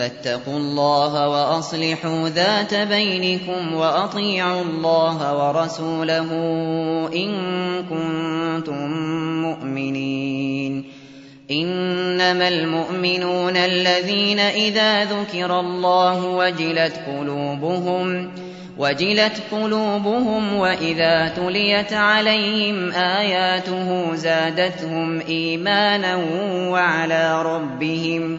فاتقوا الله وأصلحوا ذات بينكم وأطيعوا الله ورسوله إن كنتم مؤمنين. إنما المؤمنون الذين إذا ذكر الله وجلت قلوبهم وجلت قلوبهم وإذا تليت عليهم آياته زادتهم إيمانا وعلى ربهم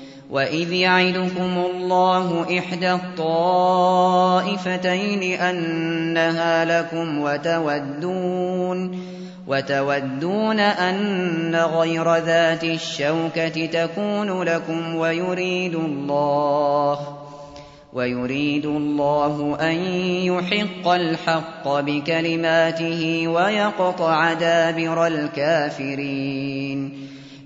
وإذ يعدكم الله إحدى الطائفتين أنها لكم وتودون وتودون أن غير ذات الشوكة تكون لكم ويريد الله ويريد الله أن يحق الحق بكلماته ويقطع دابر الكافرين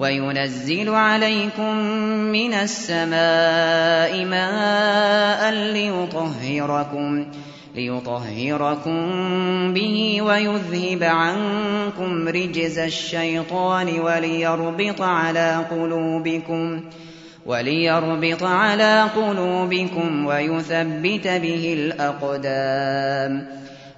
وينزل عليكم من السماء ماء ليطهركم ليطهركم به ويذهب عنكم رجز الشيطان وليربط على قلوبكم وليربط على قلوبكم ويثبت به الأقدام.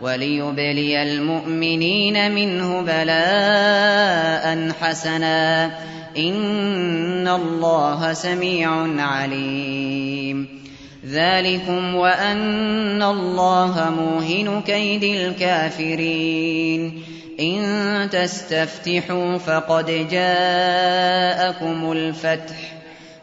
وليبلي المؤمنين منه بلاء حسنا. إن الله سميع عليم. ذلكم وأن الله موهن كيد الكافرين. إن تستفتحوا فقد جاءكم الفتح.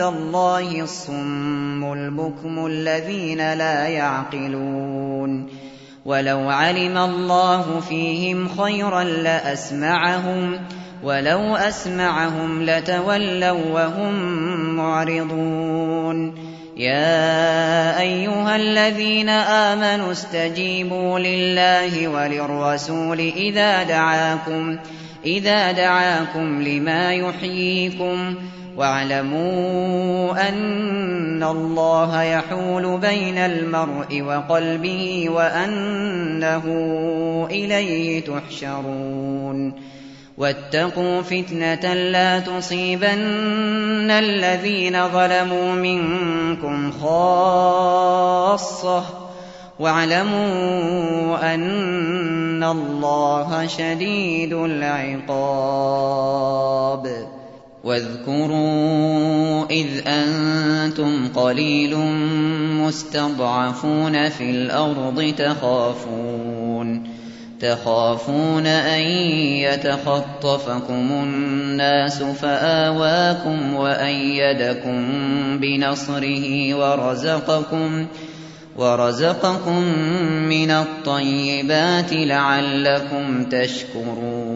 الله الصم البكم الذين لا يعقلون. ولو علم الله فيهم خيرا لأسمعهم ولو أسمعهم لتولوا وهم معرضون. يا أيها الذين آمنوا استجيبوا لله وللرسول إذا دعاكم إذا دعاكم لما يحييكم واعلموا أن الله يحول بين المرء وقلبه وأنه إليه تحشرون. واتقوا فتنة لا تصيبن الذين ظلموا منكم خاصة. واعلموا أن الله شديد العقاب. واذكروا إذ أنتم قليل مستضعفون في الأرض تخافون تخافون أن يتخطفكم الناس فآواكم وأيدكم بنصره ورزقكم ورزقكم من الطيبات لعلكم تشكرون.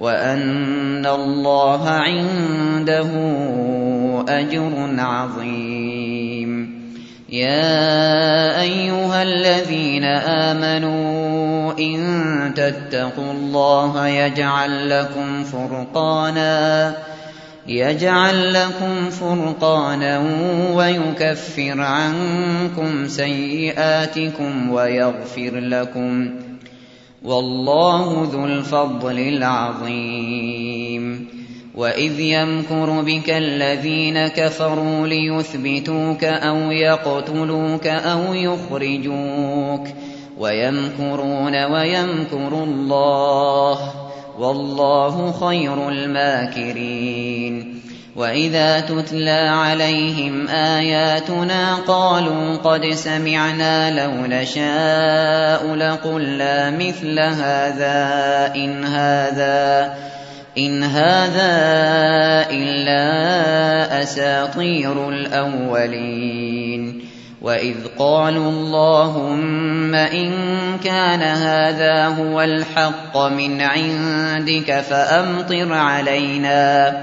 وأن الله عنده أجر عظيم. يا أيها الذين آمنوا إن تتقوا الله يجعل لكم فرقانا يجعل لكم فرقانا ويكفر عنكم سيئاتكم ويغفر لكم والله ذو الفضل العظيم. وإذ يمكر بك الذين كفروا ليثبتوك أو يقتلوك أو يخرجوك ويمكرون ويمكر الله. والله خير الماكرين. وإذا تتلى عليهم آياتنا قالوا قد سمعنا لو نشاء لقلنا مثل هذا إن هذا إن هذا إلا أساطير الأولين وإذ قالوا اللهم إن كان هذا هو الحق من عندك فأمطر علينا فأمطر علينا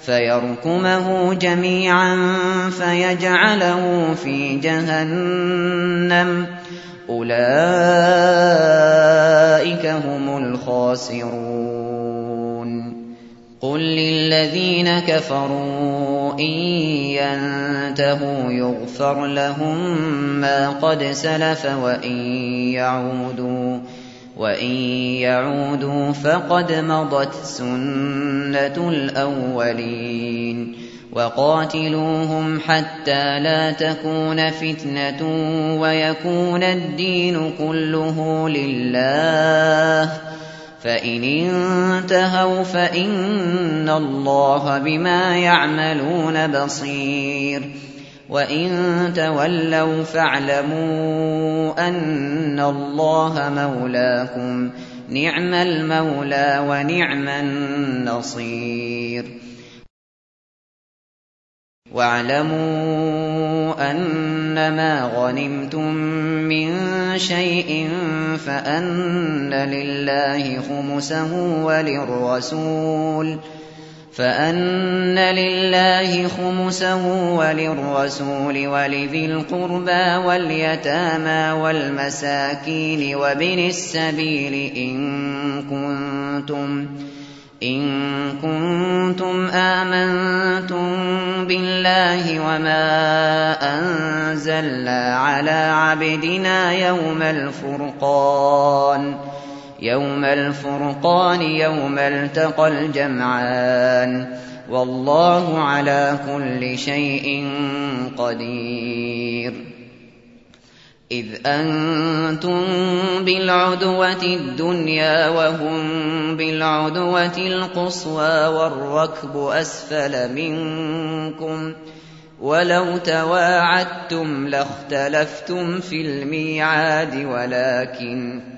فيركمه جميعا فيجعله في جهنم. أولئك هم الخاسرون. قل للذين كفروا إن ينتهوا يغفر لهم ما قد سلف وإن يعودوا. وإن يعودوا فقد مضت سنة الأولين وقاتلوهم حتى لا تكون فتنة ويكون الدين كله لله فإن انتهوا فإن الله بما يعملون بصير وإن تولوا فاعلموا أن الله مولاكم نعم المولى ونعم النصير واعلموا أنما غنمتم من شيء فأن لله خمسه وللرسول فأن لله خمسه وللرسول ولذي القربى واليتامى والمساكين وابن السبيل إن كنتم إن كنتم آمنتم بالله وما أنزلنا على عبدنا يوم الفرقان يوم الفرقان يوم التقى الجمعان. والله على كل شيء قدير. إذ أنتم بالعدوة الدنيا وهم بالعدوة القصوى والركب أسفل منكم. ولو تواعدتم لاختلفتم في الميعاد ولكن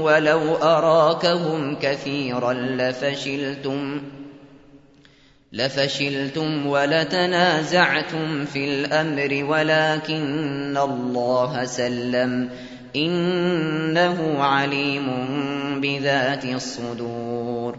ولو أراكهم كثيرا لفشلتم لفشلتم ولتنازعتم في الأمر ولكن الله سلم. إنه عليم بذات الصدور.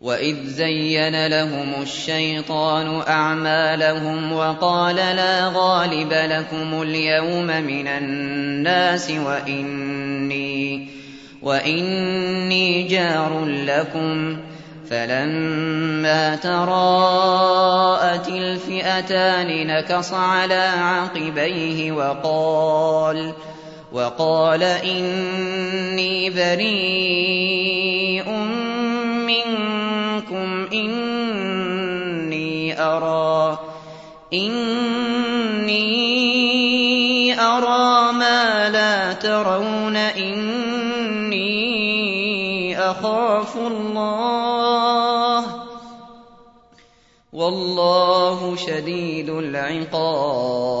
وإذ زين لهم الشيطان أعمالهم وقال لا غالب لكم اليوم من الناس وإني وإني جار لكم فلما تراءت الفئتان نكص على عقبيه وقال وقال إني بريء منكم إني أرى ما لا ترون إني أخاف الله. والله شديد العقاب.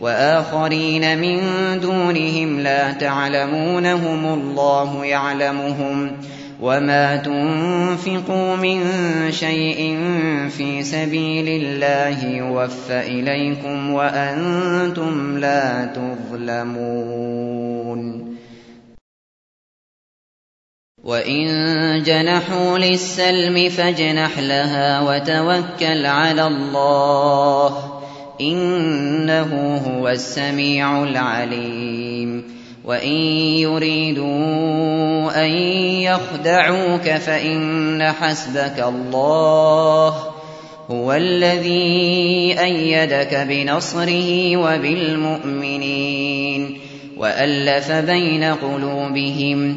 وآخرين من دونهم لا تعلمونهم الله يعلمهم وما تنفقوا من شيء في سبيل الله يوف إليكم وأنتم لا تظلمون. وإن جنحوا للسلم فاجنح لها وتوكل على الله. إنه هو السميع العليم. وإن يريدوا أن يخدعوك فإن حسبك الله هو الذي أيدك بنصره وبالمؤمنين وألف بين قلوبهم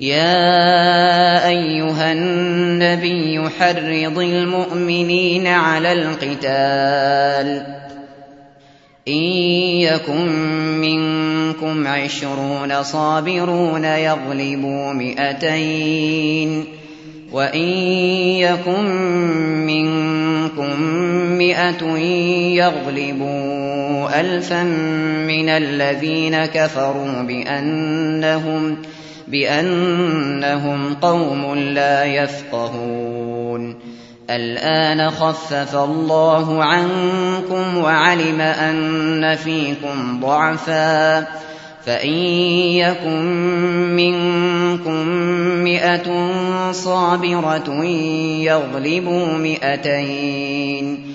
يا أيها النبي حرض المؤمنين على القتال. إن يكن منكم عشرون صابرون يغلبوا مئتين. وإن يكن منكم مئة يغلبوا ألفا من الذين كفروا بأنهم ۖ بأنهم قوم لا يفقهون. الآن خفف الله عنكم وعلم أن فيكم ضعفا. فإن يكن منكم مئة صابرة يغلبوا مئتين.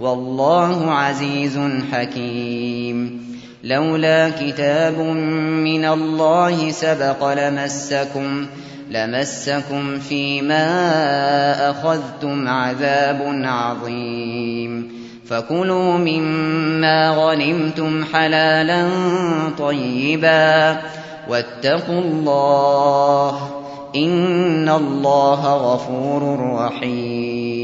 والله عزيز حكيم. لولا كتاب من الله سبق لمسكم لمسكم فيما أخذتم عذاب عظيم. فكلوا مما غنمتم حلالا طيبا. واتقوا الله إن الله غفور رحيم.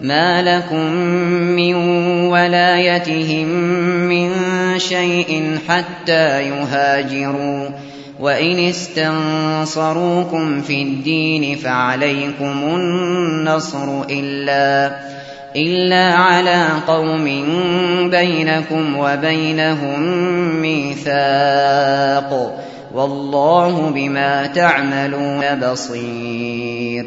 ما لكم من ولايتهم من شيء حتى يهاجروا وإن استنصروكم في الدين فعليكم النصر إلا إلا على قوم بينكم وبينهم ميثاق والله بما تعملون بصير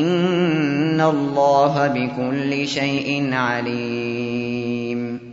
إِنَّ اللَّهَ بِكُلِّ شَيْءٍ عَلِيمٌ